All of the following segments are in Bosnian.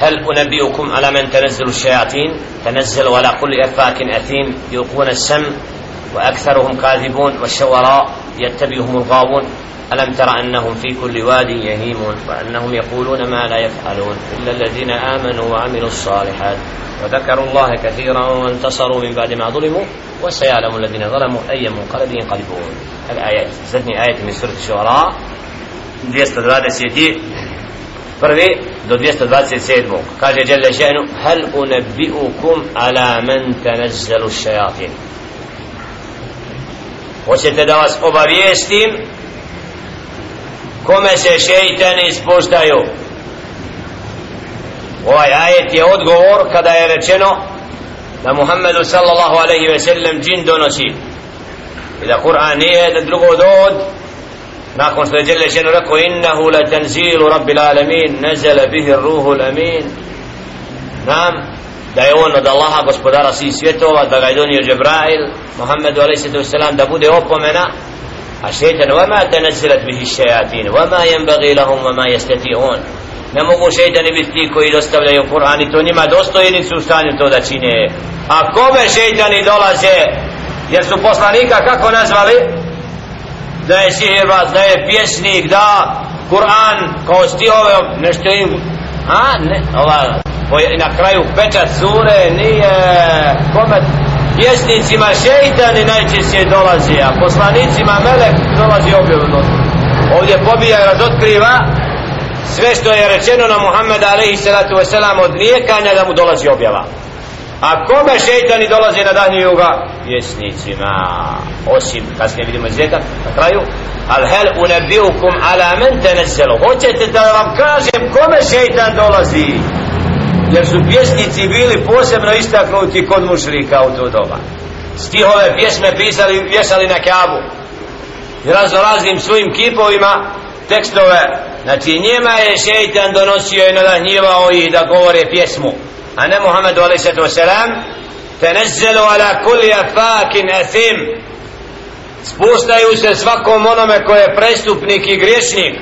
هل أنبئكم على من تنزل الشياطين؟ تنزل ولا كل أفاك أثيم يلقون السم وأكثرهم كاذبون والشوراء يتبعهم الغاوون. ألم تر أنهم في كل واد يهيمون وأنهم يقولون ما لا يفعلون إلا الذين آمنوا وعملوا الصالحات. وذكروا الله كثيرا وانتصروا من بعد ما ظلموا وسيعلم الذين ظلموا أي منقلب ينقلبون. الآيات زدني آية من سورة الشعراء 227 201. do 227. Kaže Jelle Še'nu Hel unebi'ukum ala men tenezzelu šajatin Hoćete da vas obavijestim Kome se šeitani ispuštaju Ovaj ajet je odgovor kada je rečeno Da Muhammedu sallallahu alaihi ve sellem džin donosi I da Kur'an nije drugo dod do nakon što je Đele Šenu rekao innahu la tanzilu rabbil alamin nezele bihi ruhu amin nam da je on od Allaha gospodara svih svjetova da ga je donio Džebrail Muhammedu a.s. da bude opomena. A šeitan vama tenazilat bihi šejatin vama jenbagi lahum vama jesteti on ne mogu šeitani biti ti koji dostavljaju Kur'an i to njima dostojeni su u stanju to da čine. A kome šeitani dolaze? Jer su poslanika kako nazvali? Da je sihirbaz, da je pjesnik, da Kur'an kao stihove nešto im a ne, ova na kraju pečat sure nije kome pjesnicima šeitani najčešće dolazi a poslanicima melek dolazi objavno ovdje pobija i razotkriva sve što je rečeno na Muhammeda alaihi salatu wasalam od lijekanja da mu dolazi objava a kome šeitani dolaze na danju juga vjesnicima. Osim kasnije vidimo izvjeta na kraju. Al hel unabiukum ala men teneselu hoćete da vam kažem kome šeitan dolazi? Jer su pjesnici bili posebno istaknuti kod mušrika u to doba. Stihove pjesme pisali vješali na kabu i razno raznim svojim kipovima tekstove. Znači njema je šeitan donosio i nadanjivao i da govore pjesmu a ne Muhammedu a.s. tenezzelu ala kulli afakin athim. Spustaju se svakom onome ko je prestupnik i griješnik.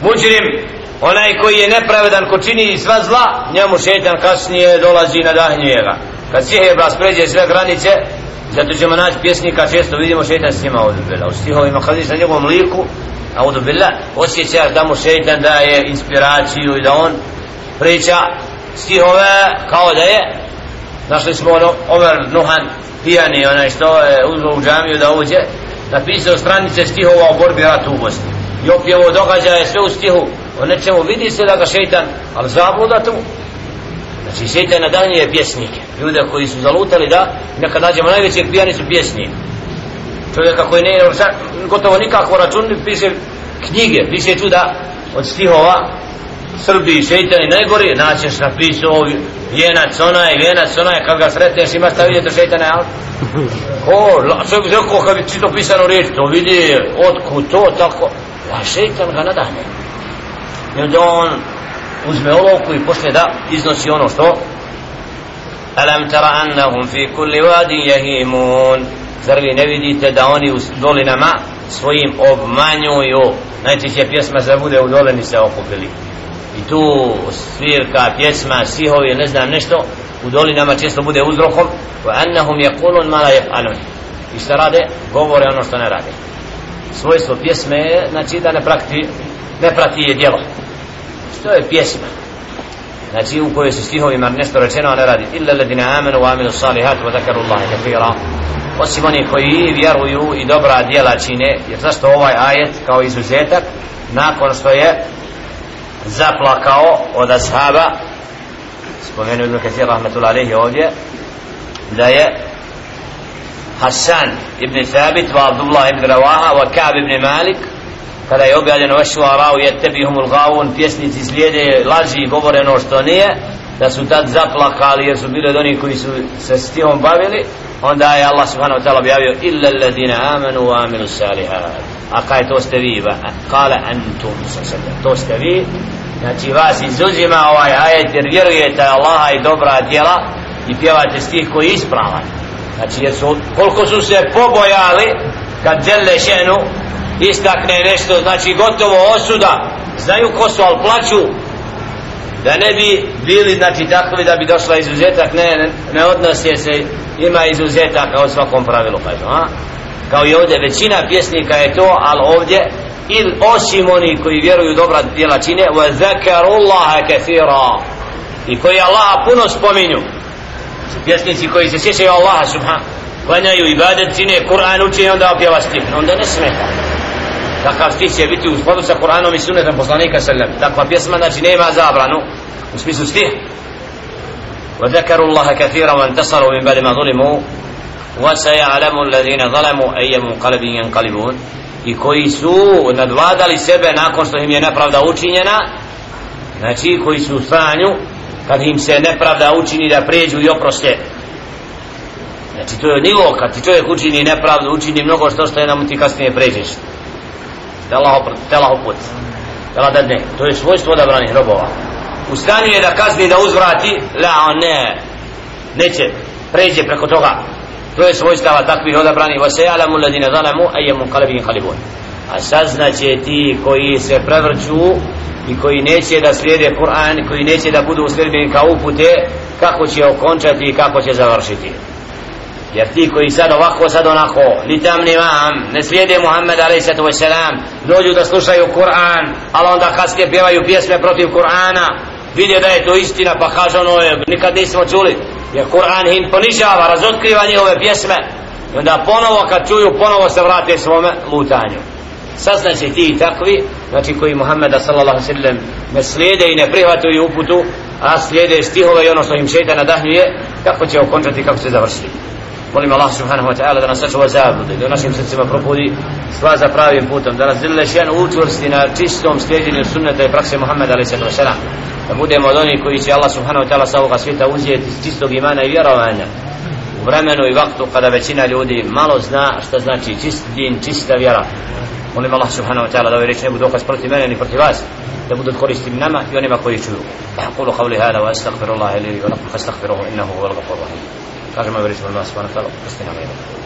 Muđrim onaj koji je nepravedan ko čini sva zla njemu šetan kasnije dolazi na dahnjuje ga kad sihebra pređe sve granice zato ćemo naći pjesnika često vidimo šetan s njima odubila u stihovima kad na njegovom liku a odubila osjeća da mu šetan daje inspiraciju i da on priča stihove kao da je. Našli smo ono Omer Nuhan pijani onaj što je uzlo u džamiju da uđe napisao stranice stihova o borbi ratu u Bosni. I opjevo događaje sve u stihu. O nečemu vidi se da ga šeitan ali zabluda tu. Znači šeitan na dan je pjesnike ljude koji su zalutali da neka nađemo najvećeg pijani su pjesnik. Čovjeka koji ne gotovo nikako račun piše knjige. Piše tu da od stihova Srbiji šeitani najgori, naćeš napisao vijenac onaj, vijenac onaj, kad ga sretneš ima šta vidjeti šeitane, ali? Ko, sve bi rekao kad bi čito pisano riječ, to vidi, otku to, tako, a šeitan ga nadahne. I onda on uzme olovku i počne da iznosi ono što? Alam tara annahum fi kulli wadi yahimun. Zar vi ne vidite da oni u dolinama svojim obmanjuju? Najčešće pjesma se bude u dolini se okupili i tu svirka, pjesma, sihovi, ne znam nešto, u dolinama često bude uzrokom, wa annahum yaqulun ma la yaf'alun. I šta rade? Govore ono što ne rade. Svojstvo pjesme je, znači da ne prati, ne prati je djelo. Što je pjesma? Znači u kojoj su stihovima nešto rečeno, a ne radi. Illa ladina amanu wa amilu salihat wa zakaru Allahe kafira. Osim oni koji vjeruju i dobra djela čine, jer zašto ovaj ajet kao izuzetak, nakon što je zaplakao od ashaba spomenuo Ibn Kathir rahmatullahi alaihi ovdje da je Hasan ibn Thabit wa Abdullah ibn Rawaha wa Ka'b ibn Malik kada je objavljeno vašu arau je tebi humul gavun pjesnici slijede laži i govore ono što nije da su tad zaplakali jer su bili od onih koji su se s tihom bavili onda je Allah subhanahu wa ta'ala objavio illa alladina amanu wa aminu salihati a kaj to ste vi kale antum to ste vi. Znači vas izuzima ovaj ajet jer vjerujete Allaha i dobra djela i pjevate stih koji je ispravan. Znači jer su, koliko su se pobojali kad djele šenu istakne nešto znači gotovo osuda znaju ko su ali plaću da ne bi bili znači takvi da bi došla izuzetak ne, ne, ne odnosi se ima izuzetak kao svakom pravilu kažu a? kao i ovdje većina pjesnika je to ali ovdje ili osim oni koji vjeruju dobra djela čine wa zakarullaha kathira i koji Allaha puno spominju pjesnici koji se sjećaju Allaha subhan klanjaju ibadet čine Kur'an uče i onda opjeva stih onda ne smeta takav stih će biti u spodu sa Kur'anom i sunnetom poslanika sallam takva pjesma znači nema zabranu u smislu stih وذكروا الله كثيرا وانتصروا من بعد ما ظلموا وسيعلم الذين ظلموا أي منقلب ينقلبون i koji su nadvladali sebe nakon što im je nepravda učinjena znači koji su u stanju kad im se nepravda učini da pređu i oproste znači to je nivo kad ti čovjek učini nepravdu učini mnogo što što je nam ti kasnije pređeš da Allah oput da Allah dadne to je svojstvo odabranih robova u stanju je da kazni da uzvrati la on ne neće pređe preko toga to je svojstava takvih odabranih wa sejalamu ladine zalamu ajamu kalabin halibun a saznaće ti koji se prevrću i koji neće da slijede Kur'an koji neće da budu sljedbeni kao upute kako će okončati i kako će završiti jer ti koji sad ovako sad onako ni tam ni vam ne slijede Muhammed a.s. dođu da slušaju Kur'an ali onda kasnije pjevaju pjesme protiv Kur'ana vidje da je to istina pa kaže ono je nikad nismo čuli jer Kur'an im ponižava razotkriva njihove pjesme. I onda ponovo kad čuju ponovo se vrate svome lutanju. Saznaće ti i takvi znači koji Muhammeda sallallahu sallam ne slijede i ne prihvataju uputu a slijede stihove i ono što im šeitan nadahnjuje kako će okončati kako će završiti molim Allah subhanahu wa ta'ala da nas sačuva zablude da u našim srcima propudi sva za pravim putom da nas zile šen učvrsti na čistom slijedjenju sunneta i prakse Muhammeda alaih sallam da budemo od onih koji će Allah subhanahu wa ta'ala sa ovoga svijeta uzijeti iz čistog imana i vjerovanja u vremenu i vaktu kada većina ljudi malo zna šta znači čist din, čista vjera molim Allah subhanahu wa ta'ala da ovaj reč ne budu dokaz protiv mene ni protiv vas da budu koristi nama i onima koji čuju أقول قولي هذا وأستغفر الله لي ولكم فاستغفروه إنه هو الغفور الرحيم kažemo ovaj Allah subhanahu wa ta'ala